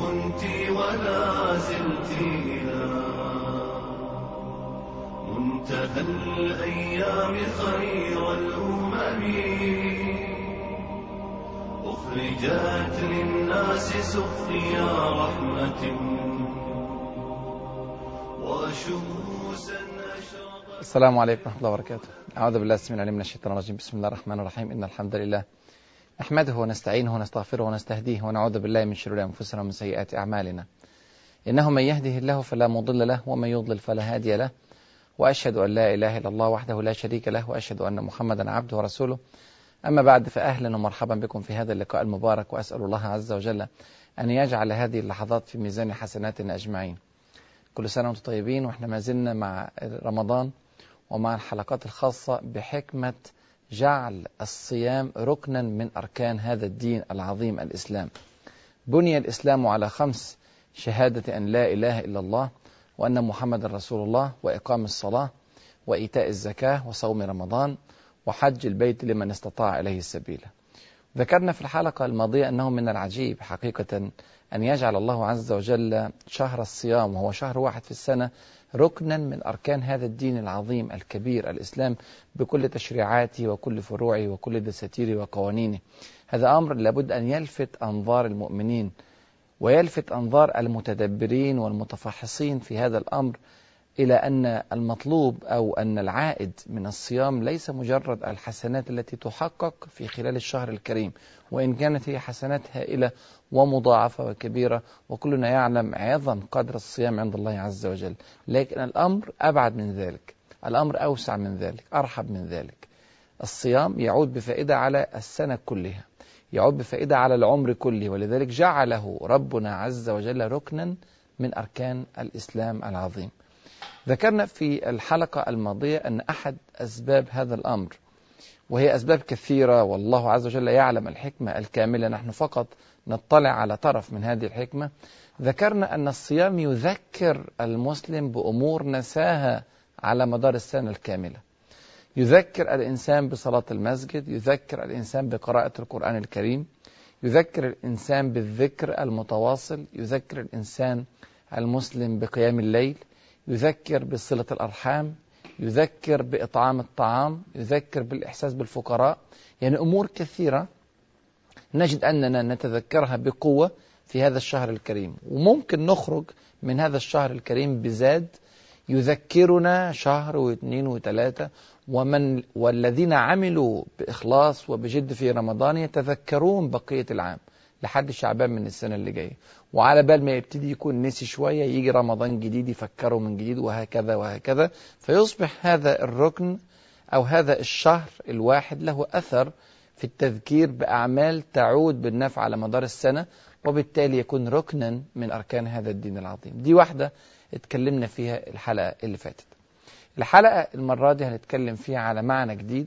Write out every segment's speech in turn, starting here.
كنت ولا زلت إلى منتهى الأيام خير الأمم. أخرجت للناس سقيا رحمة وشموسا السلام عليكم ورحمة الله وبركاته. أعوذ بالله السميع العليم من الشيطان الرجيم. بسم الله الرحمن الرحيم. إن الحمد لله نحمده ونستعينه ونستغفره ونستهديه ونعوذ بالله من شرور أنفسنا ومن سيئات أعمالنا. إنه من يهده الله فلا مضل له ومن يضلل فلا هادي له. وأشهد أن لا إله إلا الله وحده لا شريك له وأشهد أن محمدا عبده ورسوله. أما بعد فأهلا ومرحبا بكم في هذا اللقاء المبارك وأسأل الله عز وجل أن يجعل هذه اللحظات في ميزان حسناتنا أجمعين. كل سنة وأنتم طيبين وإحنا ما زلنا مع رمضان ومع الحلقات الخاصة بحكمة جعل الصيام ركنا من أركان هذا الدين العظيم الإسلام. بني الإسلام على خمس شهادة أن لا إله إلا الله وأن محمد رسول الله وإقام الصلاة وإيتاء الزكاة وصوم رمضان وحج البيت لمن استطاع إليه السبيل. ذكرنا في الحلقة الماضية أنه من العجيب حقيقة أن يجعل الله عز وجل شهر الصيام وهو شهر واحد في السنة ركنا من أركان هذا الدين العظيم الكبير الإسلام بكل تشريعاته وكل فروعه وكل دساتيره وقوانينه. هذا أمر لابد أن يلفت أنظار المؤمنين ويلفت أنظار المتدبرين والمتفحصين في هذا الأمر إلى أن المطلوب أو أن العائد من الصيام ليس مجرد الحسنات التي تحقق في خلال الشهر الكريم وإن كانت هي حسنات هائلة ومضاعفة وكبيرة وكلنا يعلم عظم قدر الصيام عند الله عز وجل. لكن الأمر أبعد من ذلك الأمر أوسع من ذلك أرحب من ذلك. الصيام يعود بفائدة على السنة كلها يعود بفائدة على العمر كله ولذلك جعله ربنا عز وجل ركنا من أركان الإسلام العظيم. ذكرنا في الحلقة الماضية أن أحد أسباب هذا الأمر وهي أسباب كثيرة والله عز وجل يعلم الحكمة الكاملة نحن فقط نطلع على طرف من هذه الحكمة. ذكرنا أن الصيام يذكر المسلم بأمور نساها على مدار السنة الكاملة. يذكر الإنسان بصلاة المسجد يذكر الإنسان بقراءة القرآن الكريم يذكر الإنسان بالذكر المتواصل يذكر الإنسان المسلم بقيام الليل يذكر بصلة الأرحام يذكر بإطعام الطعام يذكر بالإحساس بالفقراء. يعني أمور كثيرة نجد أننا نتذكرها بقوة في هذا الشهر الكريم. وممكن نخرج من هذا الشهر الكريم بزاد يذكرنا شهر واثنين وثلاثة ومن والذين عملوا بإخلاص وبجد في رمضان يتذكرون بقية العام. لحد شعبان من السنة اللي جاية. وعلى بال ما يبتدي يكون نسي شوية يجي رمضان جديد يفكروا من جديد وهكذا وهكذا. فيصبح هذا الركن أو هذا الشهر الواحد له أثر في التذكير بأعمال تعود بالنفع على مدار السنة وبالتالي يكون ركنا من أركان هذا الدين العظيم. دي واحدة اتكلمنا فيها الحلقة اللي فاتت. الحلقة المرة دي هنتكلم فيها على معنى جديد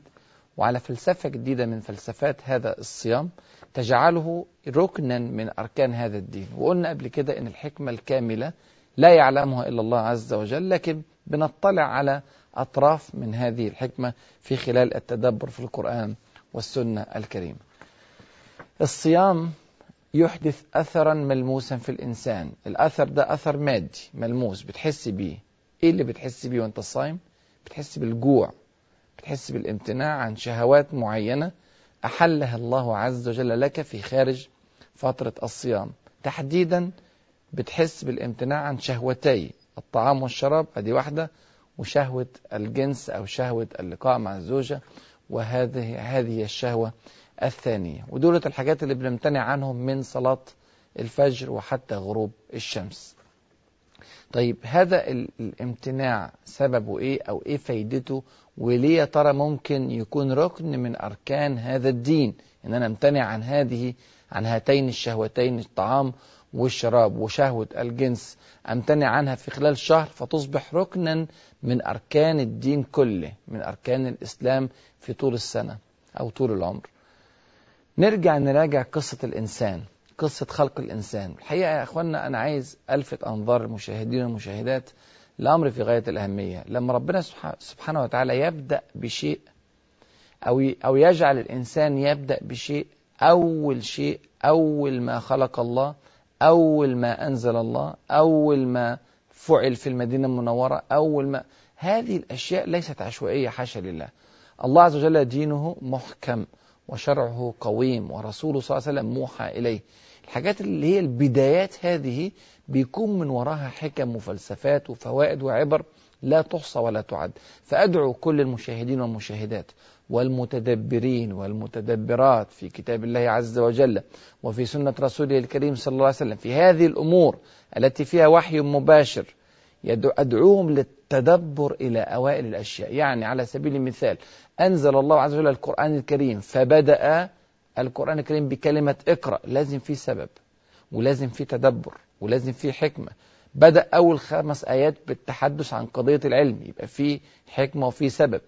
وعلى فلسفة جديدة من فلسفات هذا الصيام. تجعله ركنا من أركان هذا الدين. وقلنا قبل كده أن الحكمة الكاملة لا يعلمها إلا الله عز وجل لكن بنطلع على أطراف من هذه الحكمة في خلال التدبر في القرآن والسنة الكريمة الصيام يحدث أثرا ملموسا في الإنسان. الأثر ده أثر مادي ملموس بتحس بيه. إيه اللي بتحس بيه وأنت صايم؟ بتحس بالجوع بتحس بالامتناع عن شهوات معينة أحلها الله عز وجل لك في خارج فترة الصيام. تحديدا بتحس بالامتناع عن شهوتي. الطعام والشراب ادي واحدة. وشهوة الجنس أو شهوة اللقاء مع الزوجة وهذه هذه الشهوة الثانية. ودولة الحاجات اللي بنمتنع عنهم من صلاة الفجر وحتى غروب الشمس. طيب هذا الامتناع سببه إيه أو إيه فايدته؟ وليه يا ترى ممكن يكون ركن من أركان هذا الدين؟ إن أنا امتنع عن هذه عن هاتين الشهوتين الطعام والشراب وشهوة الجنس أمتنع عنها في خلال شهر فتصبح ركنا من أركان الدين كله من أركان الإسلام في طول السنة أو طول العمر. نرجع نراجع قصة الإنسان. قصة خلق الإنسان. الحقيقة يا أخوانا أنا عايز ألفت أنظار المشاهدين والمشاهدات الأمر في غاية الأهمية. لما ربنا سبحانه وتعالى يبدأ بشيء أو أو يجعل الإنسان يبدأ بشيء أول شيء أول ما خلق الله أول ما أنزل الله أول ما فعل في المدينة المنورة أول ما هذه الأشياء ليست عشوائية حاشا لله. الله عز وجل دينه محكم وشرعه قويم ورسوله صلى الله عليه وسلم موحى إليه. الحاجات اللي هي البدايات هذه بيكون من وراها حكم وفلسفات وفوائد وعبر لا تحصى ولا تعد. فأدعو كل المشاهدين والمشاهدات والمتدبرين والمتدبرات في كتاب الله عز وجل وفي سنة رسوله الكريم صلى الله عليه وسلم في هذه الأمور التي فيها وحي مباشر أدعوهم للتدبر إلى أوائل الأشياء. يعني على سبيل المثال أنزل الله عز وجل القرآن الكريم فبدأ القرآن الكريم بكلمة اقرأ لازم فيه سبب ولازم فيه تدبر ولازم فيه حكمة. بدأ أول خمس آيات بالتحدث عن قضية العلم يبقى فيه حكمة وفيه سبب.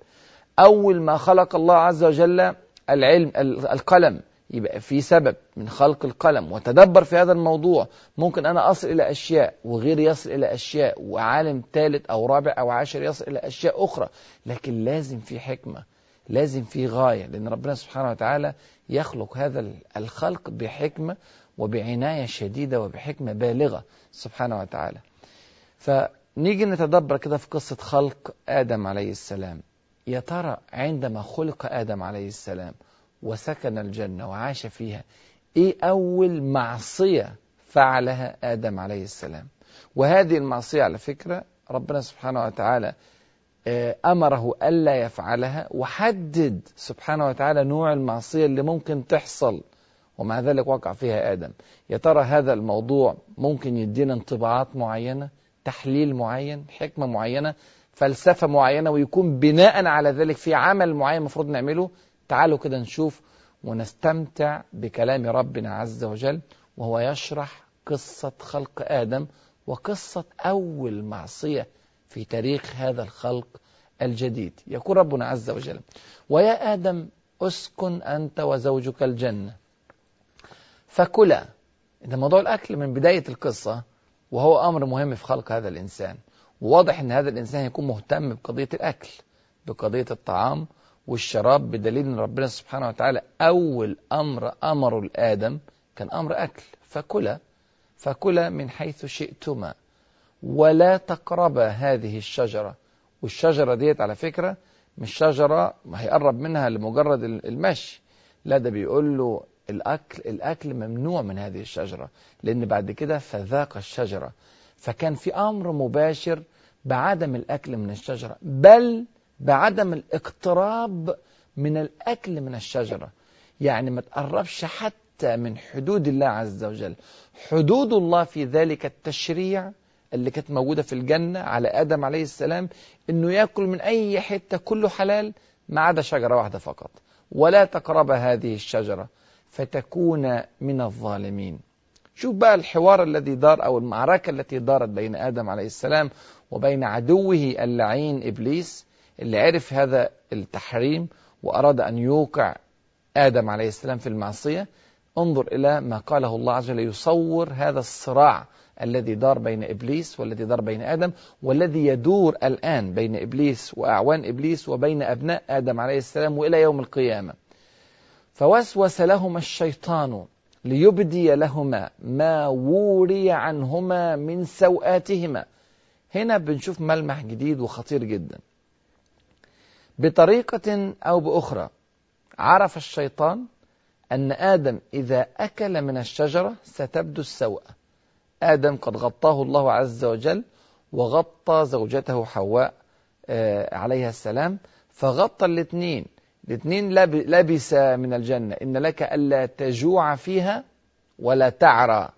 أول ما خلق الله عز وجل العلم القلم يبقى في سبب من خلق القلم وتدبر في هذا الموضوع. ممكن أنا أصل إلى أشياء وغيري يصل إلى أشياء وعالم ثالث أو رابع أو عاشر يصل إلى أشياء أخرى لكن لازم في حكمة. لازم في غاية لأن ربنا سبحانه وتعالى يخلق هذا الخلق بحكمة وبعناية شديدة وبحكمة بالغة سبحانه وتعالى. فنيجي نتدبر كده في قصة خلق آدم عليه السلام. يا ترى عندما خلق آدم عليه السلام وسكن الجنة وعاش فيها إيه أول معصية فعلها آدم عليه السلام؟ وهذه المعصية على فكرة ربنا سبحانه وتعالى أمره ألا يفعلها. وحدد سبحانه وتعالى نوع المعصية اللي ممكن تحصل. ومع ذلك وقع فيها آدم. يا ترى هذا الموضوع ممكن يدينا انطباعات معينة؟ تحليل معين؟ حكمة معينة؟ فلسفة معينة؟ ويكون بناء على ذلك في عمل معين المفروض نعمله؟ تعالوا كده نشوف ونستمتع بكلام ربنا عز وجل. وهو يشرح قصة خلق آدم. وقصة أول معصية في تاريخ هذا الخلق الجديد. يقول ربنا عز وجل ويا آدم أسكن أنت وزوجك الجنة. فكلا ده موضوع الأكل من بداية القصة وهو أمر مهم في خلق هذا الإنسان. وواضح أن هذا الإنسان يكون مهتم بقضية الأكل بقضية الطعام والشراب بدليل أن ربنا سبحانه وتعالى أول أمر أمره لآدم كان أمر أكل. فكلا فكلا من حيث شئتما. ولا تقربا هذه الشجرة. والشجرة ديت على فكرة مش شجرة هيقرب منها لمجرد المشي. لا ده بيقول له الأكل الأكل ممنوع من هذه الشجرة لأن بعد كده فذاق الشجرة. فكان في أمر مباشر بعدم الأكل من الشجرة بل بعدم الاقتراب من الأكل من الشجرة. يعني ما تقربش حتى من حدود الله عز وجل. حدود الله في ذلك التشريع اللي كانت موجودة في الجنة على آدم عليه السلام إنه يأكل من أي حتة كله حلال ما عدا شجرة واحدة فقط. ولا تقرب هذه الشجرة فتكون من الظالمين. شوف بقى الحوار الذي دار أو المعركة التي دارت بين آدم عليه السلام وبين عدوه اللعين إبليس اللي عرف هذا التحريم وأراد أن يوقع آدم عليه السلام في المعصية. انظر إلى ما قاله الله عز وجل يصور هذا الصراع الذي دار بين إبليس والذي دار بين آدم والذي يدور الآن بين إبليس وأعوان إبليس وبين أبناء آدم عليه السلام وإلى يوم القيامة. فوسوس لهما الشيطان ليبدي لهما ما وري عنهما من سوآتهما هنا بنشوف ملمح جديد وخطير جدا. بطريقة أو بأخرى عرف الشيطان أن آدم إذا أكل من الشجرة ستبدو السوء. آدم قد غطاه الله عز وجل وغطى زوجته حواء عليها السلام. فغطى الاثنين. الاثنين لبس من الجنة. إن لك ألا تجوع فيها ولا تعرى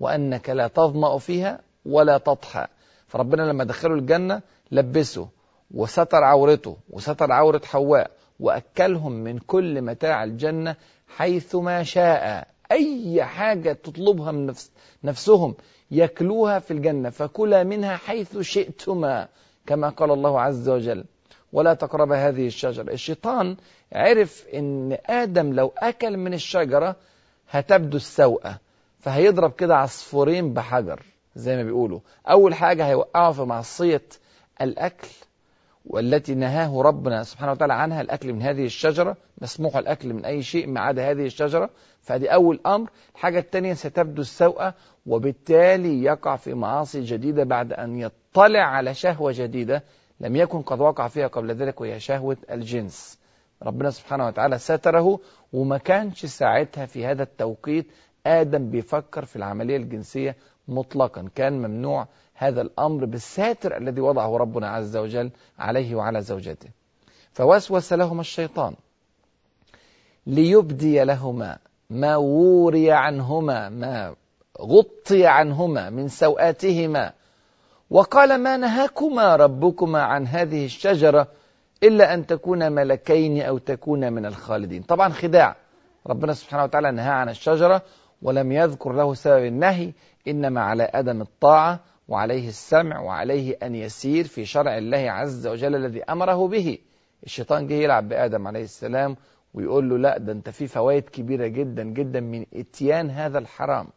وأنك لا تظمأ فيها ولا تضحى. فربنا لما دخلوا الجنة لبسه وستر عورته وستر عورة حواء وأكلهم من كل متاع الجنة حيث ما شاء. أي حاجة تطلبها من نفس نفسهم يكلوها في الجنة. فكلا منها حيث شئتما كما قال الله عز وجل. ولا تقرب هذه الشجرة. الشيطان عرف إن آدم لو أكل من الشجرة هتبدو السوءة. فهيضرب كده عصفورين بحجر زي ما بيقولوا. أول حاجة هيوقعه في معصية الأكل. والتي نهاه ربنا سبحانه وتعالى عنها الأكل من هذه الشجرة مسموح الأكل من أي شيء ما عدا هذه الشجرة. فهذه أول أمر. الحاجة الثانية ستبدو السوءة وبالتالي يقع في معاصي جديدة بعد أن يطلع على شهوة جديدة لم يكن قد وقع فيها قبل ذلك وهي شهوة الجنس. ربنا سبحانه وتعالى ستره وما كانش ساعتها في هذا التوقيت آدم بيفكر في العملية الجنسية مطلقا. كان ممنوع هذا الأمر بالساتر الذي وضعه ربنا عز وجل عليه وعلى زوجته. فوسوس لهما الشيطان ليبدي لهما ما وري عنهما ما غطي عنهما من سوآتهما. وقال ما نهاكما ربكما عن هذه الشجرة إلا أن تكونا ملكين أو تكونا من الخالدين. طبعا خداع. ربنا سبحانه وتعالى نهى عن الشجرة ولم يذكر له سبب النهي إنما على أدم الطاعة. وعليه السمع وعليه أن يسير في شرع الله عز وجل الذي أمره به. الشيطان جه يلعب بآدم عليه السلام ويقول له لا ده أنت في فوائد كبيرة جدا جدا من إتيان هذا الحرام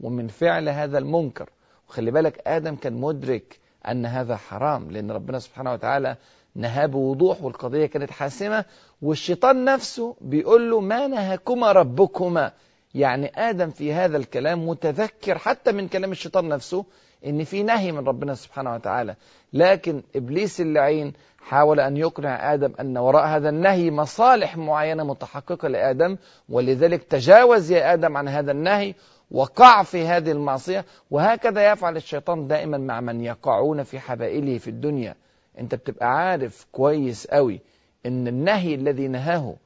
ومن فعل هذا المنكر. وخلي بالك آدم كان مدرك أن هذا حرام لأن ربنا سبحانه وتعالى نهاه بوضوح والقضية كانت حاسمة. والشيطان نفسه بيقول له ما نهاكما ربكما. يعني آدم في هذا الكلام متذكر حتى من كلام الشيطان نفسه إن في نهي من ربنا سبحانه وتعالى. لكن إبليس اللعين حاول أن يقنع آدم أن وراء هذا النهي مصالح معينة متحققة لآدم ولذلك تجاوز يا آدم عن هذا النهي وقع في هذه المعصية. وهكذا يفعل الشيطان دائما مع من يقعون في حبائله في الدنيا. أنت بتبقى عارف كويس قوي إن النهي الذي نهاه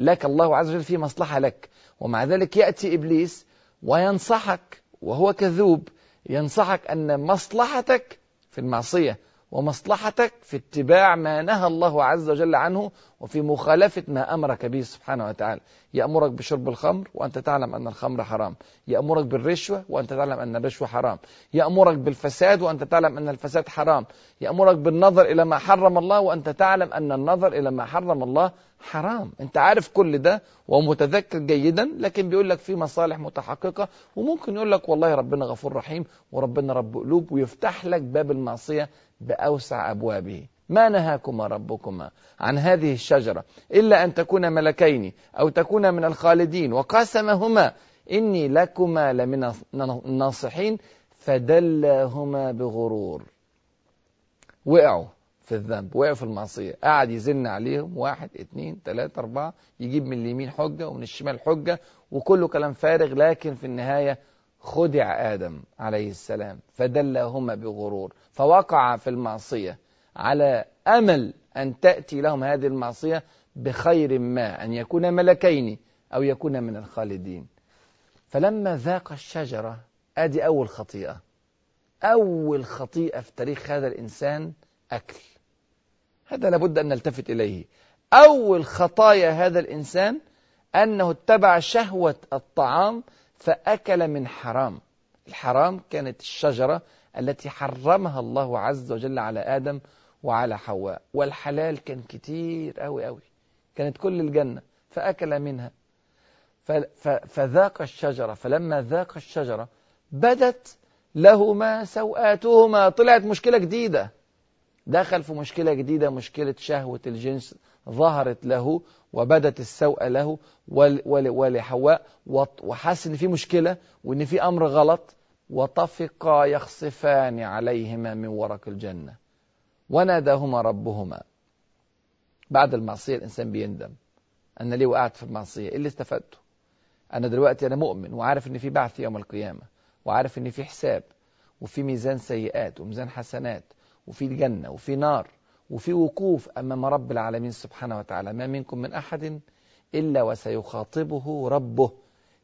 لك الله عز وجل فيه مصلحة لك. ومع ذلك يأتي إبليس وينصحك وهو كذوب ينصحك أن مصلحتك في المعصية ومصلحتك في اتباع ما نهى الله عز وجل عنه وفي مخالفة ما أمرك به سبحانه وتعالى. يأمرك بشرب الخمر وأنت تعلم أن الخمر حرام. يأمرك بالرشوة وأنت تعلم أن الرشوة حرام. يأمرك بالفساد وأنت تعلم أن الفساد حرام. يأمرك بالنظر إلى ما حرم الله وأنت تعلم أن النظر إلى ما حرم الله حرام. أنت عارف كل ده ومتذكر جيدا لكن بيقول لك في مصالح متحققة وممكن يقول لك والله ربنا غفور رحيم وربنا رب قلوب ويفتح لك باب المعصية بأوسع أبوابه. ما نهاكما ربكما عن هذه الشجرة إلا أن تكون ملكين أو تكون من الخالدين وقاسمهما إني لكما لمن الناصحين فدلاهما بغرور. وقعوا في الذنب وقعوا في المعصية. قعد يزن عليهم واحد اتنين تلاتة أربعة يجيب من اليمين حجة ومن الشمال حجة وكله كلام فارغ لكن في النهاية خدع آدم عليه السلام فدلاهما بغرور. فوقع في المعصية. على أمل أن تأتي لهم هذه المعصية بخير ما أن يكون ملكين أو يكون من الخالدين. فلما ذاق الشجرة أدي أول خطيئة. أول خطيئة في تاريخ هذا الإنسان أكل. هذا لابد أن نلتفت إليه. أول خطايا هذا الإنسان أنه اتبع شهوة الطعام فأكل من حرام. الحرام كانت الشجرة التي حرمها الله عز وجل على آدم وعلى حواء. والحلال كان كتير أوي أوي. كانت كل الجنة. فأكل منها. فذاق الشجرة. فلما ذاق الشجرة بدت لهما سوآتهما. طلعت مشكلة جديدة. دخل في مشكلة جديدة مشكلة شهوة الجنس. ظهرت له وبدت السوء له ولحواء. وحس إن في مشكلة وإن في أمر غلط. وطفقا يخصفان عليهما من ورق الجنة. وناداهما ربهما. بعد المعصية الإنسان بيندم. أنا ليه وقعت في المعصية؟ إيه اللي استفدته؟ أنا دلوقتي أنا مؤمن وعارف إن في بعث يوم القيامة وعارف إن في حساب وفي ميزان سيئات وميزان حسنات وفي الجنة وفي نار وفي وقوف أمام رب العالمين سبحانه وتعالى. ما منكم من أحد إلا وسيخاطبه ربه.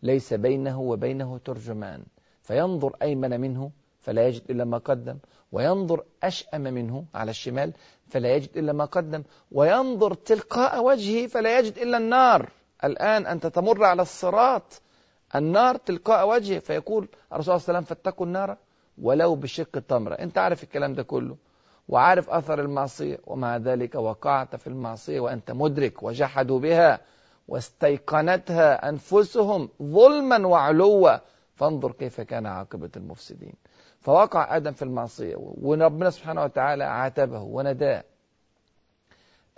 ليس بينه وبينه ترجمان. فينظر أيمن منه فلا يجد إلا ما قدم. وينظر أشأم منه على الشمال فلا يجد إلا ما قدم. وينظر تلقاء وجهه فلا يجد إلا النار. الآن أنت تمر على الصراط النار تلقاء وجهه فيقول الرسول صلى الله عليه وسلم فاتقوا النار ولو بشق التمرة أنت عارف الكلام ده كله وعارف أثر المعصية. ومع ذلك وقعت في المعصية وأنت مدرك وجحدوا بها واستيقنتها أنفسهم ظلما وعلوا. فانظر كيف كان عاقبة المفسدين. فوقع آدم في المعصية وربنا سبحانه وتعالى عاتبه ونداه.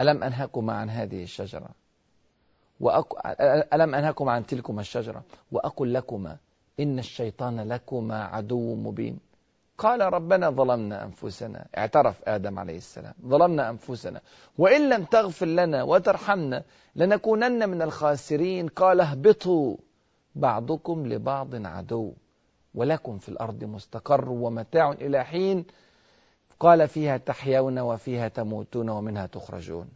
ألم أنهكما عن هذه الشجرة؟ وأك... ألم أنهكما عن تلكما الشجرة؟ وأقل لكما إن الشيطان لكما عدو مبين. قال ربنا ظلمنا أنفسنا اعترف آدم عليه السلام ظلمنا أنفسنا. وإن لم تغفر لنا وترحمنا لنكونن من الخاسرين. قال اهبطوا بعضكم لبعض عدو. ولكم في الأرض مستقر ومتاع إلى حين قال فيها تحيون وفيها تموتون ومنها تخرجون.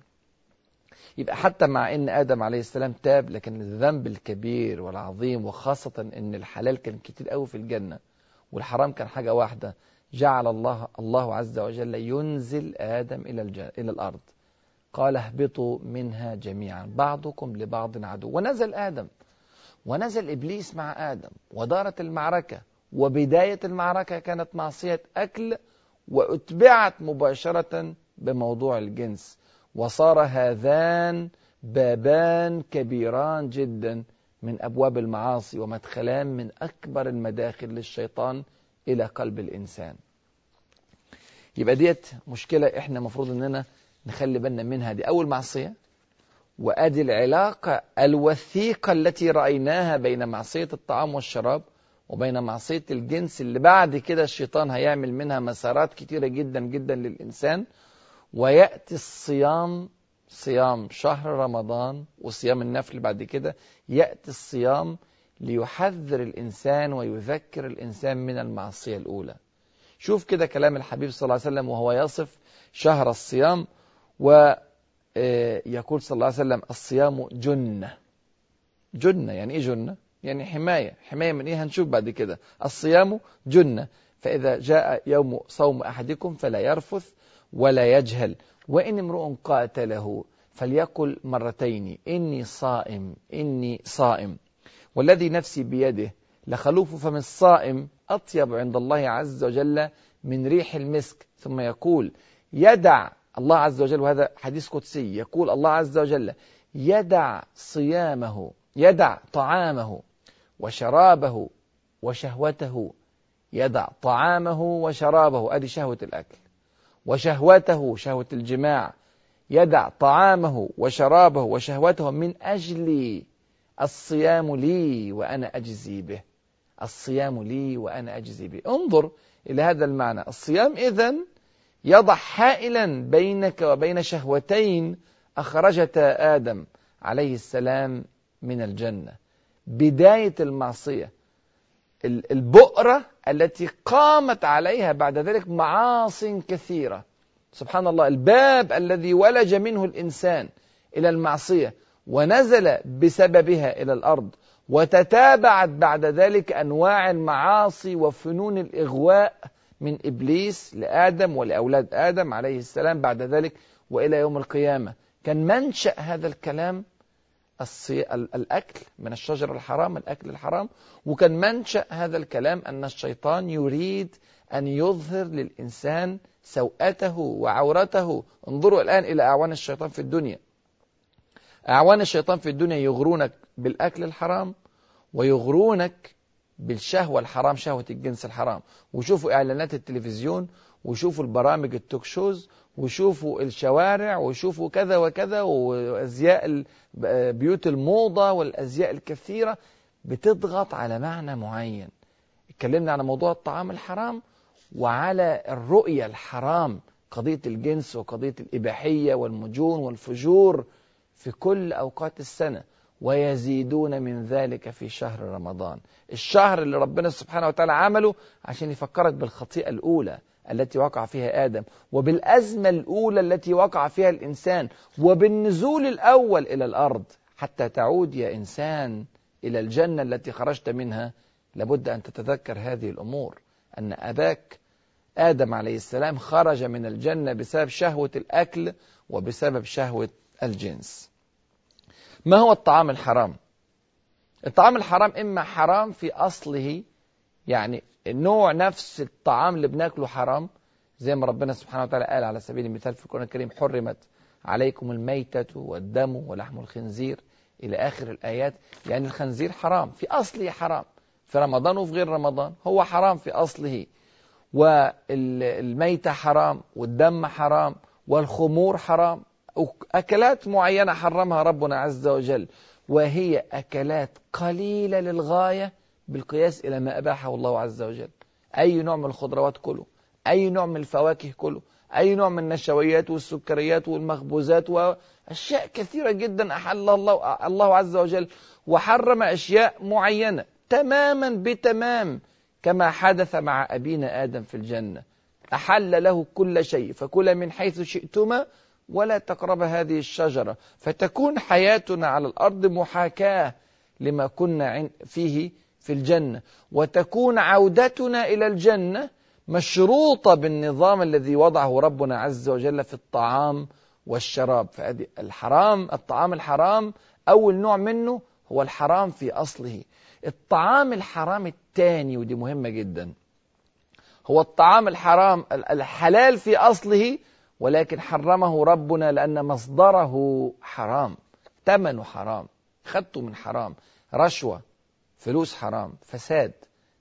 يبقى حتى مع إن آدم عليه السلام تاب لكن الذنب الكبير والعظيم وخاصة إن الحلال كان كتير قوي في الجنة والحرام كان حاجة واحدة جعل الله الله عز وجل ينزل آدم إلى الجنة إلى الأرض. قال اهبطوا منها جميعا بعضكم لبعض عدو. ونزل آدم ونزل إبليس مع آدم ودارت المعركة. وبداية المعركة كانت معصية أكل وأتبعت مباشرة بموضوع الجنس. وصار هذان بابان كبيران جدا من أبواب المعاصي ومدخلان من أكبر المداخل للشيطان إلى قلب الإنسان. يبقى ديت مشكلة إحنا المفروض إننا نخلي بالنا منها. دي أول معصية. وأدي العلاقة الوثيقة التي رأيناها بين معصية الطعام والشراب وبين معصيه الجنس اللي بعد كده الشيطان هيعمل منها مسارات كتيرة جدا جدا للإنسان ويأتي الصيام صيام شهر رمضان وصيام النفل بعد كده يأتي الصيام ليحذر الإنسان ويذكر الإنسان من المعصية الأولى شوف كده كلام الحبيب صلى الله عليه وسلم وهو يصف شهر الصيام ويقول صلى الله عليه وسلم الصيام جنة جنة يعني إيه جنة؟ يعني حماية حماية من إيه؟ هنشوف بعد كده. الصيام جنة فإذا جاء يوم صوم أحدكم فلا يرفث ولا يجهل وإن امرؤ قاتله فليقل مرتين إني صائم إني صائم. والذي نفسي بيده لخلوف فم الصائم أطيب عند الله عز وجل من ريح المسك. ثم يقول يدع الله عز وجل وهذا حديث قدسي يقول الله عز وجل يدع صيامه يدع طعامه. وشرابه وشهوته يدع طعامه وشرابه. ادي شهوة الأكل. وشهوته شهوة الجماع. يدع طعامه وشرابه وشهوته. من أجلي الصيام لي وأنا أجزي به. الصيام لي وأنا أجزي به. انظر إلى هذا المعنى. الصيام إذن يضع حائلا بينك وبين شهوتين أخرجتا آدم عليه السلام من الجنة. بداية المعصية البؤرة التي قامت عليها بعد ذلك معاص كثيرة سبحان الله الباب الذي ولج منه الإنسان إلى المعصية ونزل بسببها إلى الأرض وتتابعت بعد ذلك أنواع المعاصي وفنون الإغواء من إبليس لآدم ولأولاد آدم عليه السلام بعد ذلك وإلى يوم القيامة كان منشأ هذا الكلام. الأكل من الشجر الحرام الأكل الحرام. وكان منشأ هذا الكلام أن الشيطان يريد أن يظهر للإنسان سوءته وعورته. انظروا الآن إلى أعوان الشيطان في الدنيا. أعوان الشيطان في الدنيا يغرونك بالأكل الحرام ويغرونك بالشهوة الحرام شهوة الجنس الحرام. وشوفوا إعلانات التلفزيون وشوفوا البرامج التوك شوز وشوفوا الشوارع وشوفوا كذا وكذا وأزياء بيوت الموضة والأزياء الكثيرة. بتضغط على معنى معين. اتكلمنا على موضوع الطعام الحرام وعلى الرؤية الحرام قضية الجنس وقضية الإباحية والمجون والفجور في كل أوقات السنة. ويزيدون من ذلك في شهر رمضان. الشهر اللي ربنا سبحانه وتعالى عمله عشان يفكرك بالخطيئة الأولى. التي وقع فيها آدم وبالأزمة الأولى التي وقع فيها الإنسان وبالنزول الأول إلى الأرض حتى تعود يا إنسان إلى الجنة التي خرجت منها لابد أن تتذكر هذه الأمور أن أباك آدم عليه السلام خرج من الجنة بسبب شهوة الأكل وبسبب شهوة الجنس. ما هو الطعام الحرام؟ الطعام الحرام إما حرام في أصله يعني النوع نفس الطعام اللي بناكله حرام زي ما ربنا سبحانه وتعالى قال على سبيل المثال في القرآن الكريم حرمت عليكم الميتة والدم ولحم الخنزير إلى آخر الآيات. يعني الخنزير حرام في أصله حرام. في رمضان وفي غير رمضان هو حرام في أصله. والميتة حرام والدم حرام والخمور حرام. أكلات معينة حرمها ربنا عز وجل وهي أكلات قليلة للغاية بالقياس إلى ما أباحه الله عز وجل. أي نوع من الخضروات كله أي نوع من الفواكه كله أي نوع من النشويات والسكريات والمخبوزات وأشياء كثيرة جدا أحل الله, الله عز وجل وحرم أشياء معينة تماما بتمام كما حدث مع أبينا آدم في الجنة. أحل له كل شيء فكل من حيث شئتما ولا تقرب هذه الشجرة. فتكون حياتنا على الأرض محاكاة لما كنا فيه في الجنة. وتكون عودتنا إلى الجنة مشروطة بالنظام الذي وضعه ربنا عز وجل في الطعام والشراب. فهذه الحرام الطعام الحرام أول نوع منه هو الحرام في أصله. الطعام الحرام الثاني ودي مهمة جدا هو الطعام الحرام الحلال في أصله ولكن حرمه ربنا لأن مصدره حرام ثمنه حرام خدته من حرام رشوة. فلوس حرام فساد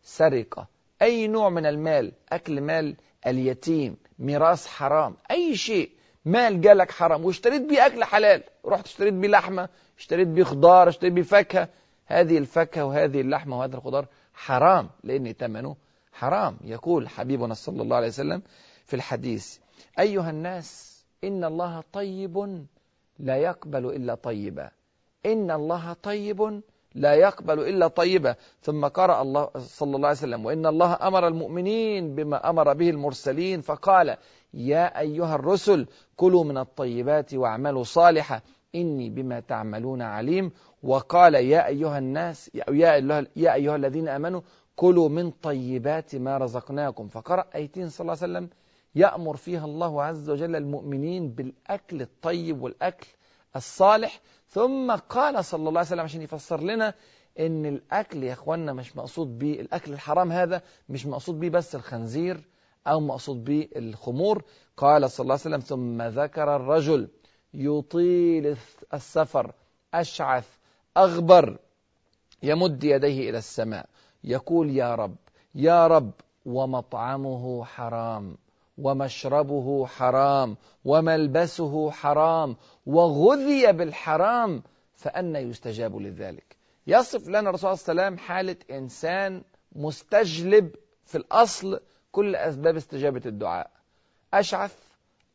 سرقة أي نوع من المال أكل مال اليتيم ميراث حرام أي شيء. مال جالك حرام واشتريت بيه أكل حلال رحت اشتريت بيه لحمة اشتريت بيه خضار اشتريت بيه فاكهة. هذه الفاكهة وهذه اللحمة وهذا الخضار حرام لأن ثمنه حرام. يقول حبيبنا صلى الله عليه وسلم في الحديث أيها الناس إن الله طيب لا يقبل إلا طيبا. إن الله طيب لا يقبل إلا طيبا ثم قرأ الله صلى الله عليه وسلم وإن الله أمر المؤمنين بما أمر به المرسلين فقال يا أيها الرسل كلوا من الطيبات واعملوا صالحا إني بما تعملون عليم. وقال يا أيها الناس يا يا أيها الذين آمنوا كلوا من طيبات ما رزقناكم. فقرأ أيتين صلى الله عليه وسلم يأمر فيها الله عز وجل المؤمنين بالأكل الطيب والأكل الصالح. ثم قال صلى الله عليه وسلم عشان يفسر لنا إن الأكل يا اخوانا مش مقصود بيه الأكل الحرام هذا مش مقصود بيه بس الخنزير أو مقصود بيه الخمور. قال صلى الله عليه وسلم ثم ذكر الرجل يطيل السفر أشعث أغبر يمد يديه إلى السماء يقول يا رب يا رب ومطعمه حرام. ومشربه حرام وملبسه حرام وغذي بالحرام فأنا يستجاب لذلك. يصف لنا الرسول صلى الله عليه وسلم حالة إنسان مستجلب في الأصل كل أسباب استجابة الدعاء. أشعث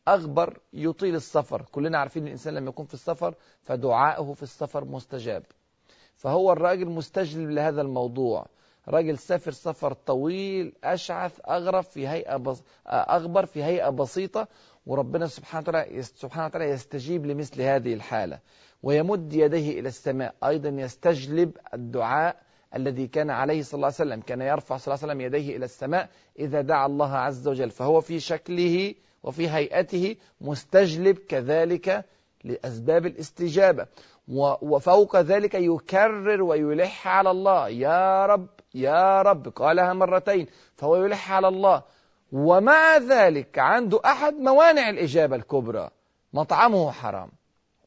أغبر يطيل السفر. كلنا عارفين الإنسان لما يكون في السفر فدعاءه في السفر مستجاب. فهو الراجل مستجلب لهذا الموضوع. راجل سافر سفر طويل أشعث أغرب في هيئة بس أغبر في هيئة بسيطة وربنا سبحانه وتعالى سبحانه وتعالى يستجيب لمثل هذه الحالة. ويمد يديه إلى السماء أيضا يستجلب الدعاء الذي كان عليه صلى الله عليه وسلم كان يرفع صلى الله عليه وسلم يديه إلى السماء إذا دعا الله عز وجل. فهو في شكله وفي هيئته مستجلب كذلك لأسباب الاستجابة. وفوق ذلك يكرر ويلح على الله يا رب يا رب قالها مرتين فهو يلح على الله. ومع ذلك عنده أحد موانع الإجابة الكبرى. مطعمه حرام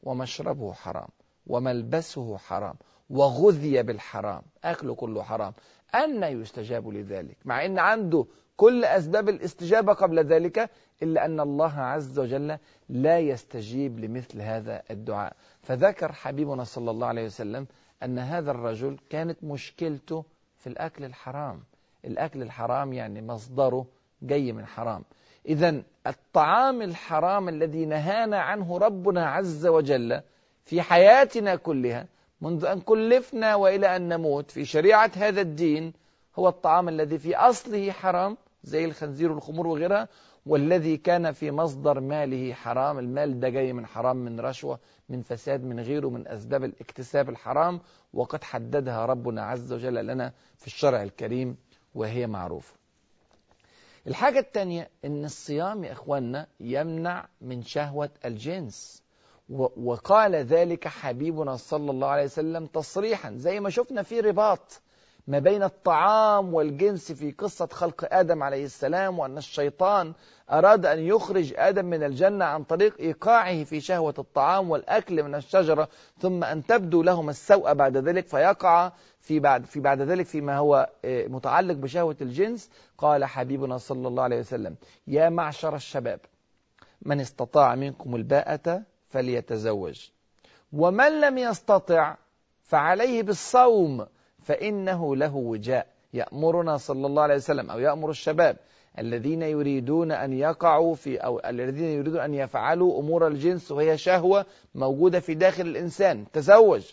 ومشربه حرام وملبسه حرام وغذي بالحرام. أكله كله حرام. أن يستجاب لذلك مع أن عنده كل أسباب الاستجابة قبل ذلك إلا أن الله عز وجل لا يستجيب لمثل هذا الدعاء. فذكر حبيبنا صلى الله عليه وسلم أن هذا الرجل كانت مشكلته الأكل الحرام. الأكل الحرام يعني مصدره جاي من حرام. إذا الطعام الحرام الذي نهانا عنه ربنا عز وجل في حياتنا كلها منذ أن كلفنا وإلى أن نموت في شريعة هذا الدين هو الطعام الذي في أصله حرام زي الخنزير والخمور وغيرها والذي كان في مصدر ماله حرام المال ده جاي من حرام من رشوة من فساد من غيره من أسباب الاكتساب الحرام وقد حددها ربنا عز وجل لنا في الشرع الكريم وهي معروفة. الحاجة الثانية إن الصيام يا اخوانا يمنع من شهوة الجنس. وقال ذلك حبيبنا صلى الله عليه وسلم تصريحا زي ما شفنا في رباط. ما بين الطعام والجنس في قصة خلق آدم عليه السلام وأن الشيطان أراد أن يخرج آدم من الجنة عن طريق إيقاعه في شهوة الطعام والأكل من الشجرة ثم أن تبدو لهما السوء بعد ذلك فيقع في بعد, في بعد ذلك فيما هو متعلق بشهوة الجنس. قال حبيبنا صلى الله عليه وسلم يا معشر الشباب من استطاع منكم الباءة فليتزوج ومن لم يستطع فعليه بالصوم فإنه له وجاء. يأمرنا صلى الله عليه وسلم أو يأمر الشباب الذين يريدون أن يقعوا في أو الذين يريدون أن يفعلوا أمور الجنس وهي شهوة موجودة في داخل الإنسان. تزوج.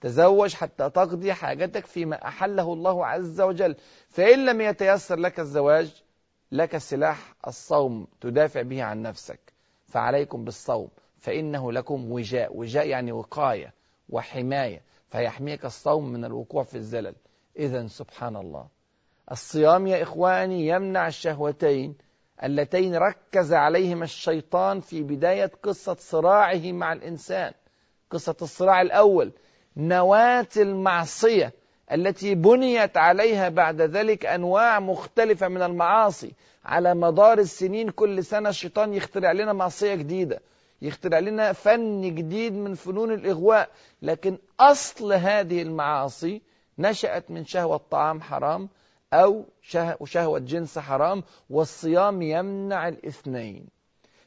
تزوج حتى تقضي حاجتك فيما أحله الله عز وجل. فإن لم يتيسر لك الزواج لك سلاح الصوم تدافع به عن نفسك. فعليكم بالصوم. فإنه لكم وجاء. وجاء يعني وقاية وحماية. فيحميك الصوم من الوقوع في الزلل. إذا سبحان الله الصيام يا إخواني يمنع الشهوتين اللتين ركز عليهما الشيطان في بداية قصة صراعه مع الإنسان. قصة الصراع الأول نواة المعصية التي بنيت عليها بعد ذلك أنواع مختلفة من المعاصي. على مدار السنين كل سنة الشيطان يخترع لنا معصية جديدة. يخترع لنا فن جديد من فنون الإغواء. لكن أصل هذه المعاصي نشأت من شهوة طعام حرام أو شهوة جنس حرام والصيام يمنع الاثنين.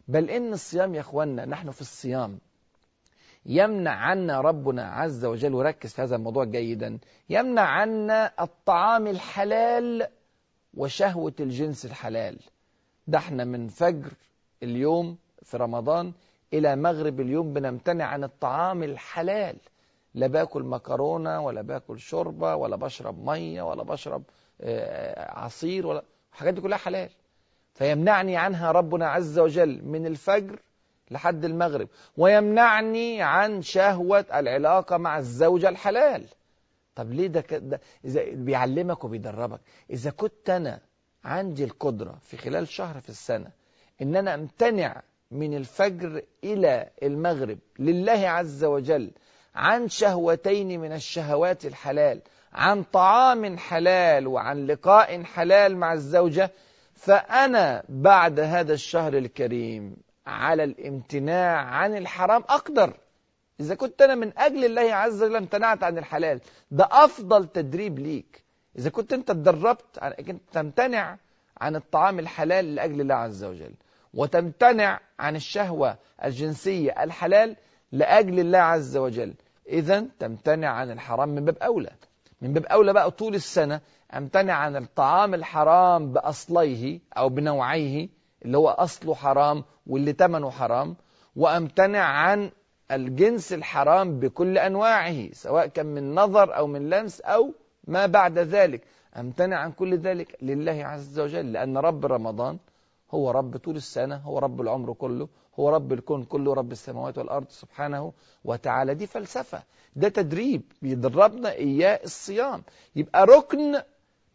بل إن الصيام يا أخوانا نحن في الصيام. يمنع عنا ربنا عز وجل وركز في هذا الموضوع جيدا. يمنع عنا الطعام الحلال وشهوة الجنس الحلال. ده إحنا من فجر اليوم في رمضان إلى مغرب اليوم بنمتنع عن الطعام الحلال. لا باكل مكرونة ولا باكل شوربة ولا بشرب مية ولا بشرب عصير ولا الحاجات دي كلها حلال. فيمنعني عنها ربنا عز وجل من الفجر لحد المغرب ويمنعني عن شهوة العلاقة مع الزوجة الحلال. طب ليه ده, ده إذا بيعلمك وبيدربك. إذا كنت أنا عندي القدرة في خلال شهر في السنة إن أنا أمتنع من الفجر إلى المغرب لله عز وجل عن شهوتين من الشهوات الحلال عن طعام حلال وعن لقاء حلال مع الزوجة. فأنا بعد هذا الشهر الكريم على الامتناع عن الحرام أقدر. إذا كنت أنا من أجل الله عز وجل امتنعت عن الحلال ده أفضل تدريب ليك. إذا كنت أنت اتدربت تمتنع عن الطعام الحلال لأجل الله عز وجل. وتمتنع عن الشهوة الجنسية الحلال لأجل الله عز وجل. إذا تمتنع عن الحرام من باب أولى. من باب أولى بقى طول السنة أمتنع عن الطعام الحرام بأصليه أو بنوعيه اللي هو أصله حرام واللي تمنه حرام وأمتنع عن الجنس الحرام بكل أنواعه سواء كان من نظر أو من لمس أو ما بعد ذلك. أمتنع عن كل ذلك لله عز وجل لأن رب رمضان هو رب طول السنة هو رب العمر كله هو رب الكون كله رب السماوات والأرض سبحانه وتعالى. دي فلسفة ده تدريب بيدربنا إياه الصيام. يبقى ركن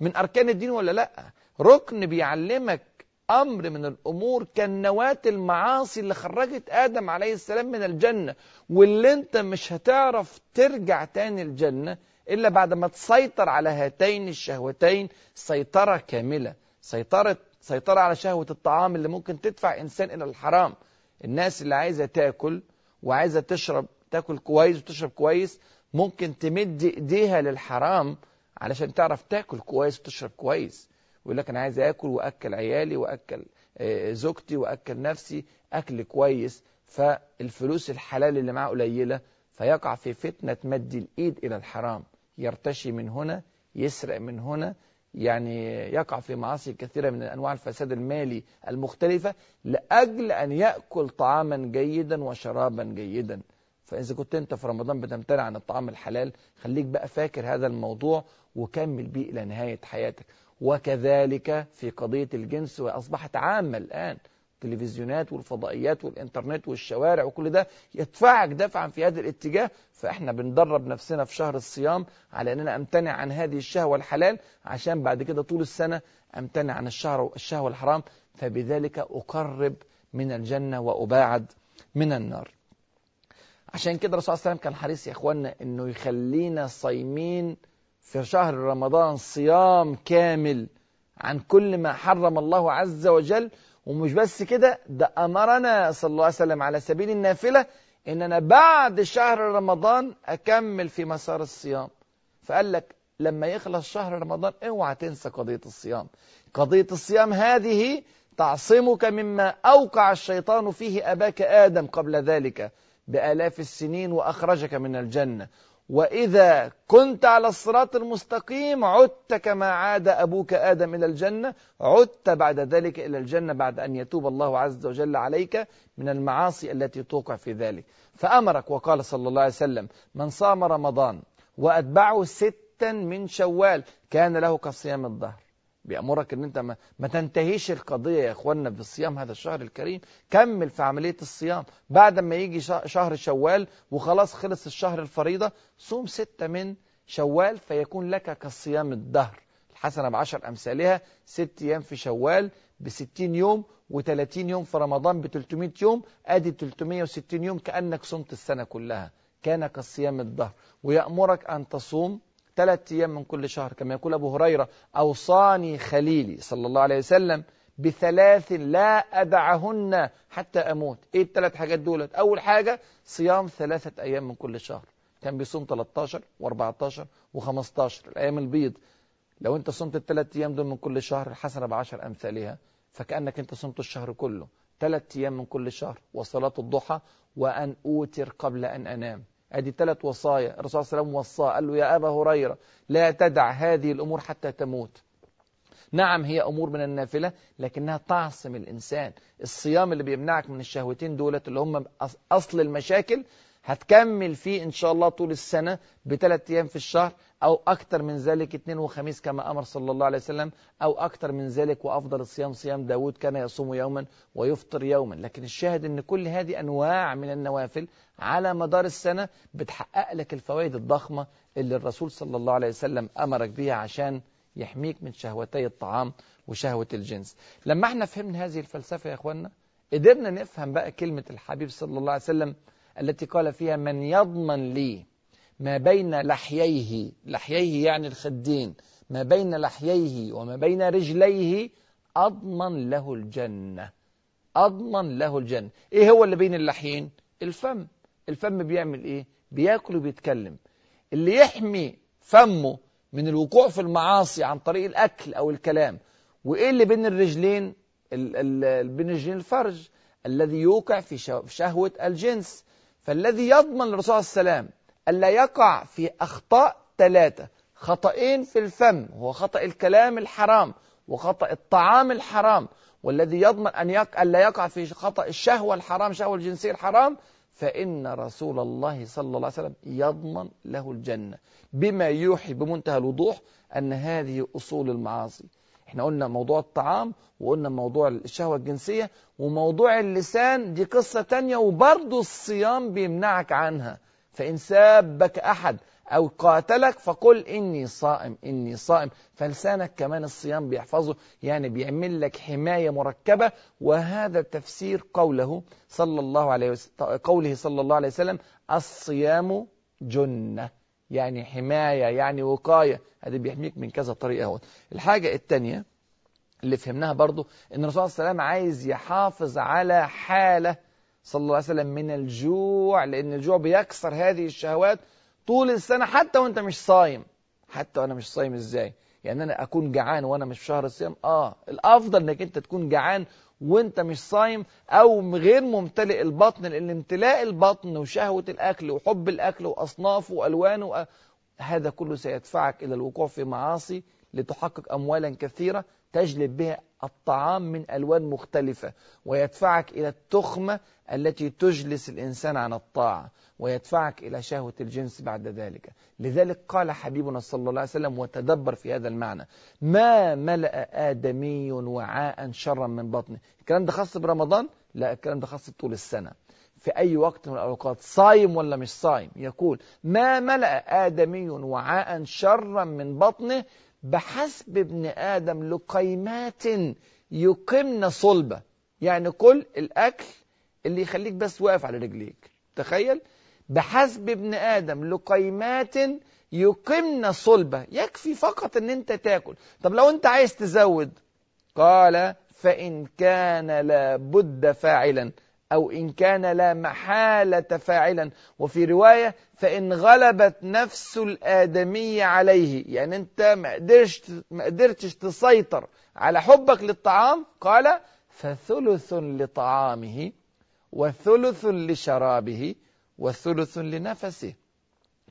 من أركان الدين ولا لأ؟ ركن بيعلمك أمر من الأمور كالنواة المعاصي اللي خرجت آدم عليه السلام من الجنة واللي أنت مش هتعرف ترجع تاني الجنة إلا بعد ما تسيطر على هاتين الشهوتين سيطرة كاملة. سيطرة سيطرة على شهوة الطعام اللي ممكن تدفع إنسان إلى الحرام. الناس اللي عايزة تاكل وعايزة تشرب تاكل كويس وتشرب كويس ممكن تمد إيديها للحرام علشان تعرف تاكل كويس وتشرب كويس. ويقول لك أنا عايز آكل وأكل عيالي وأكل زوجتي وأكل نفسي أكل كويس. فالفلوس الحلال اللي معاه قليلة فيقع في فتنة مد الإيد إلى الحرام. يرتشي من هنا يسرق من هنا يعني يقع في معاصي كثيرة من أنواع الفساد المالي المختلفة لأجل أن يأكل طعاما جيدا وشرابا جيدا. فإذا كنت أنت في رمضان بتمتنع عن الطعام الحلال خليك بقى فاكر هذا الموضوع وكمل بيه إلى نهاية حياتك. وكذلك في قضية الجنس وأصبحت عامة الآن التلفزيونات والفضائيات والإنترنت والشوارع وكل ده يدفعك دفعا في هذا الاتجاه فإحنا بندرب نفسنا في شهر الصيام على أننا أمتنع عن هذه الشهوة الحلال عشان بعد كده طول السنة أمتنع عن الشهر الشهوة الحرام. فبذلك أقرب من الجنة وأباعد من النار. عشان كده الرسول صلى الله عليه وسلم كان حريص يا إخواننا أنه يخلينا صايمين في شهر رمضان صيام كامل عن كل ما حرم الله عز وجل ومش بس كده ده أمرنا صلى الله عليه وسلم على سبيل النافلة إن أنا بعد شهر رمضان أكمل في مسار الصيام. فقال لك لما يخلص شهر رمضان اوعى تنسى قضية الصيام. قضية الصيام هذه تعصمك مما أوقع الشيطان فيه أباك آدم قبل ذلك بآلاف السنين وأخرجك من الجنة. وإذا كنت على الصراط المستقيم عدت كما عاد أبوك آدم إلى الجنة عدت بعد ذلك إلى الجنة بعد أن يتوب الله عز وجل عليك من المعاصي التي توقع في ذلك. فأمرك وقال صلى الله عليه وسلم من صام رمضان وأتبعه ستا من شوال كان له كصيام الظهر بيأمرك إن أنت ما, ما تنتهيش القضية يا اخوانا في الصيام هذا الشهر الكريم. كمل في عملية الصيام. بعد ما يجي شهر شوال وخلاص خلص الشهر الفريضة صوم ستة من شوال فيكون لك كصيام الدهر. الحسنة بعشر أمثالها. ست أيام في شوال بستين يوم و30 يوم في رمضان ب 300 يوم. أدي 360 يوم كأنك صمت السنة كلها. كان كصيام الدهر. ويأمرك أن تصوم ثلاث أيام من كل شهر كما يقول أبو هريرة أوصاني خليلي صلى الله عليه وسلم بثلاث لا أدعهن حتى أموت. إيه الثلاث حاجات دولت؟ أول حاجة صيام ثلاثة أيام من كل شهر. كان بيصوم 13 و14 و15 الأيام البيض. لو أنت صمت الثلاث أيام دول من كل شهر الحسنة بعشر أمثالها. فكأنك أنت صمت الشهر كله. ثلاث أيام من كل شهر وصلاة الضحى وأن أوتر قبل أن أنام. ادي ثلاث وصايا. الرسول صلى الله عليه وسلم وصاه قال له يا أبا هريرة لا تدع هذه الأمور حتى تموت. نعم هي أمور من النافلة لكنها تعصم الإنسان. الصيام اللي بيمنعك من الشهوتين دولت اللي هم أصل المشاكل هتكمل فيه إن شاء الله طول السنة بثلاث أيام في الشهر أو أكثر من ذلك اثنين وخميس كما أمر صلى الله عليه وسلم أو أكثر من ذلك وأفضل الصيام صيام داود كان يصوم يوما ويفطر يوما. لكن الشاهد أن كل هذه أنواع من النوافل على مدار السنة بتحقق لك الفوائد الضخمة اللي الرسول صلى الله عليه وسلم أمرك بها عشان يحميك من شهوتي الطعام وشهوة الجنس. لما إحنا فهمنا هذه الفلسفة يا أخوانا قدرنا نفهم بقى كلمة الحبيب صلى الله عليه وسلم التي قال فيها من يضمن لي ما بين لحييه لحييه يعني الخدين ما بين لحييه وما بين رجليه أضمن له الجنة. أضمن له الجنة. إيه هو اللي بين اللحيين؟ الفم. الفم بيعمل إيه؟ بياكل وبيتكلم. اللي يحمي فمه من الوقوع في المعاصي عن طريق الأكل أو الكلام. وإيه اللي بين الرجلين؟ بين الرجلين الفرج الذي يوقع في شهوة الجنس. فالذي يضمن للرسول عليه وسلم ألا يقع في أخطاء ثلاثة خطأين في الفم هو خطأ الكلام الحرام وخطأ الطعام الحرام والذي يضمن أن يق... ألا يقع في خطأ الشهوة الحرام شهوة الجنسية الحرام فإن رسول الله صلى الله عليه وسلم يضمن له الجنة. بما يوحي بمنتهى الوضوح أن هذه أصول المعاصي. إحنا قلنا موضوع الطعام وقلنا موضوع الشهوة الجنسية وموضوع اللسان دي قصة تانية وبرضه الصيام بيمنعك عنها. فإن سابك أحد أو قاتلك فقل إني صائم إني صائم. فلسانك كمان الصيام بيحفظه يعني بيعمل لك حماية مركبة. وهذا تفسير قوله صلى الله عليه وسلم قوله صلى الله عليه وسلم الصيام جنة. يعني حماية يعني وقاية. هذا بيحميك من كذا طريقة هون الحاجة الثانية اللي فهمناها برضو إن الرسول صلى الله عليه وسلم عايز يحافظ على حالة صلى الله عليه وسلم من الجوع لأن الجوع بيكسر هذه الشهوات طول السنة حتى وأنت مش صايم. حتى وأنا مش صايم إزاي؟ يعني أنا أكون جعان وأنا مش في شهر الصيام؟ آه. الأفضل إنك أنت تكون جعان وانت مش صايم أو غير ممتلئ البطن لأن امتلاء البطن وشهوة الأكل وحب الأكل وأصنافه وألوانه هذا كله سيدفعك إلى الوقوع في معاصي لتحقق أموالا كثيرة تجلب بها الطعام من ألوان مختلفة ويدفعك إلى التخمة التي تجلس الإنسان عن الطاعة ويدفعك إلى شهوة الجنس بعد ذلك. لذلك قال حبيبنا صلى الله عليه وسلم وتدبر في هذا المعنى ما ملأ آدمي وعاء شرا من بطنه. الكلام ده خاص برمضان؟ لا الكلام ده خاص طول السنة. في أي وقت من الأوقات صايم ولا مش صايم؟ يقول ما ملأ آدمي وعاء شرا من بطنه بحسب ابن آدم لقيمات يقمن صلبة. يعني كل الأكل اللي يخليك بس واقف على رجليك. تخيل؟ بحسب ابن آدم لقيمات يقمن صلبة. يكفي فقط إن أنت تاكل. طب لو أنت عايز تزود قال فإن كان لابد فاعلا. أو إن كان لا محالة فاعلا. وفي رواية فإن غلبت نفس الآدمي عليه. يعني أنت ما قدرتش, ما قدرتش تسيطر على حبك للطعام. قال فثلث لطعامه وثلث لشرابه وثلث لنفسه.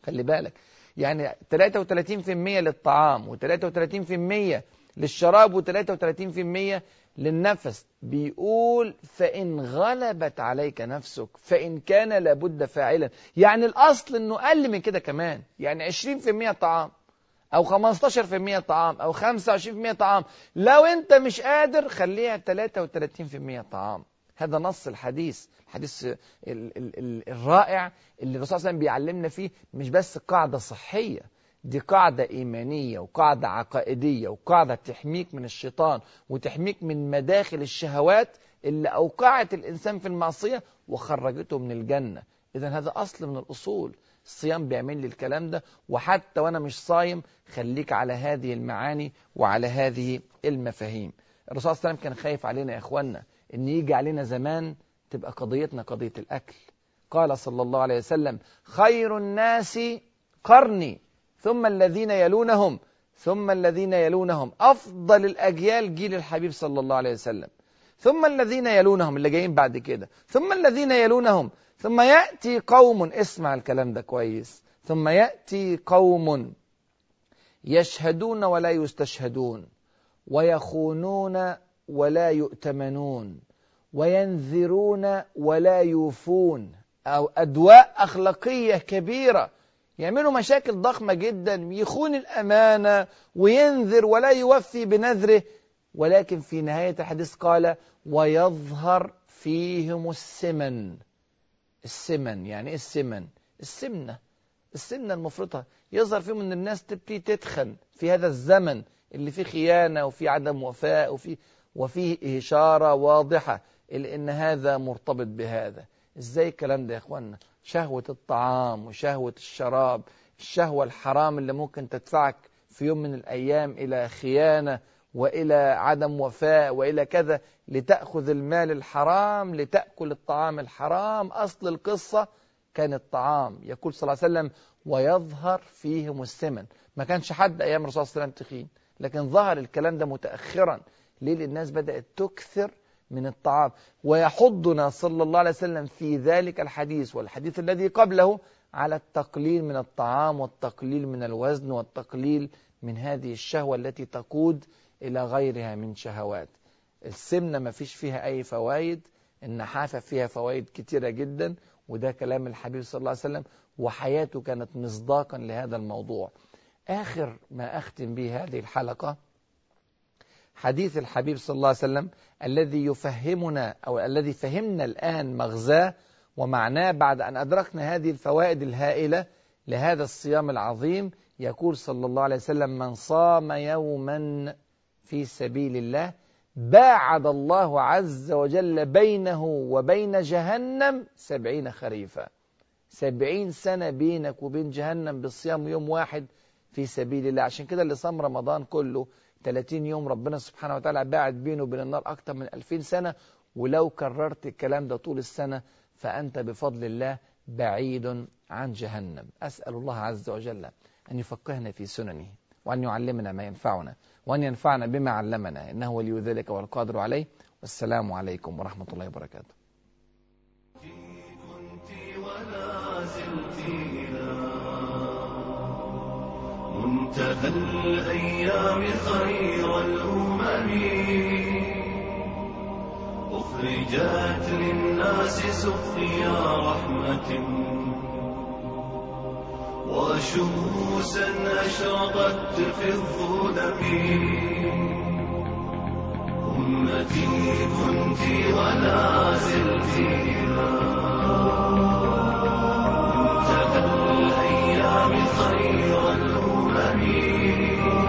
خلي بالك. يعني 33% للطعام و33% للشراب و33% للنفس. بيقول فإن غلبت عليك نفسك فإن كان لابد فاعلا. يعني الأصل أنه أقل من كده كمان. يعني 20% طعام أو 15% طعام أو 25% طعام. لو أنت مش قادر خليها 33% طعام. هذا نص الحديث الحديث ال ال ال الرائع اللي الرسول صلى الله عليه وسلم بيعلمنا فيه مش بس قاعدة صحية. دي قاعدة إيمانية وقاعدة عقائدية وقاعدة تحميك من الشيطان وتحميك من مداخل الشهوات اللي أوقعت الإنسان في المعصية وخرجته من الجنة. إذا هذا أصل من الأصول. الصيام بيعمل لي الكلام ده وحتى وأنا مش صايم خليك على هذه المعاني وعلى هذه المفاهيم. الرسول صلى الله عليه وسلم كان خايف علينا يا إخوانا إن يجي علينا زمان تبقى قضيتنا قضية الأكل. قال صلى الله عليه وسلم خير الناس قرني. ثم الذين يلونهم ثم الذين يلونهم. أفضل الأجيال جيل الحبيب صلى الله عليه وسلم. ثم الذين يلونهم اللي جايين بعد كده. ثم الذين يلونهم ثم يأتي قوم. اسمع الكلام ده كويس. ثم يأتي قوم يشهدون ولا يستشهدون ويخونون ولا يؤتمنون وينذرون ولا يوفون أو أدواء أخلاقية كبيرة. يعملوا مشاكل ضخمة جدا يخون الأمانة وينذر ولا يوفي بنذره. ولكن في نهاية الحديث قال ويظهر فيهم السمن. السمن يعني إيه السمن؟ السمنة. السمنة المفرطة. يظهر فيهم إن الناس تبتدي تتخن في هذا الزمن اللي فيه خيانة وفي عدم وفاء وفي وفيه إشارة واضحة. أن هذا مرتبط بهذا. إزاي الكلام ده يا إخوانا شهوة الطعام وشهوة الشراب الشهوة الحرام اللي ممكن تدفعك في يوم من الأيام إلى خيانة وإلى عدم وفاء وإلى كذا لتأخذ المال الحرام لتأكل الطعام الحرام. أصل القصة كان الطعام. يقول صلى الله عليه وسلم ويظهر فيهم السمن. ما كانش حد أيام الرسول صلى الله عليه وسلم تخين لكن ظهر الكلام ده متأخرا. ليه؟ الناس بدأت تكثر من الطعام. ويحضنا صلى الله عليه وسلم في ذلك الحديث والحديث الذي قبله على التقليل من الطعام والتقليل من الوزن والتقليل من هذه الشهوة التي تقود إلى غيرها من شهوات. السمنة ما فيش فيها أي فوائد النحافة فيها فوائد كتيرة جدا وده كلام الحبيب صلى الله عليه وسلم وحياته كانت مصداقا لهذا الموضوع. آخر ما أختم به هذه الحلقة حديث الحبيب صلى الله عليه وسلم الذي يفهمنا أو الذي فهمنا الآن مغزاه ومعناه بعد أن أدركنا هذه الفوائد الهائلة لهذا الصيام العظيم يقول صلى الله عليه وسلم من صام يوما في سبيل الله باعد الله عز وجل بينه وبين جهنم سبعين خريفا. سبعين سنة بينك وبين جهنم بالصيام يوم واحد في سبيل الله. عشان كده اللي صام رمضان كله 30 يوم ربنا سبحانه وتعالى باعد بينه وبين النار أكتر من 2000 سنة ولو كررت الكلام ده طول السنة فأنت بفضل الله بعيد عن جهنم. أسأل الله عز وجل أن يفقهنا في سننه وأن يعلمنا ما ينفعنا وأن ينفعنا بما علمنا إنه ولي ذلك والقادر عليه. والسلام عليكم ورحمة الله وبركاته. كنت ولا منتهى الأيام خير الأمم. أخرجت للناس سقيا رحمة. وشموسا أشرقت في الظلم. أمتي كنت ولا زلت إلى منتهى الأيام خير الأمم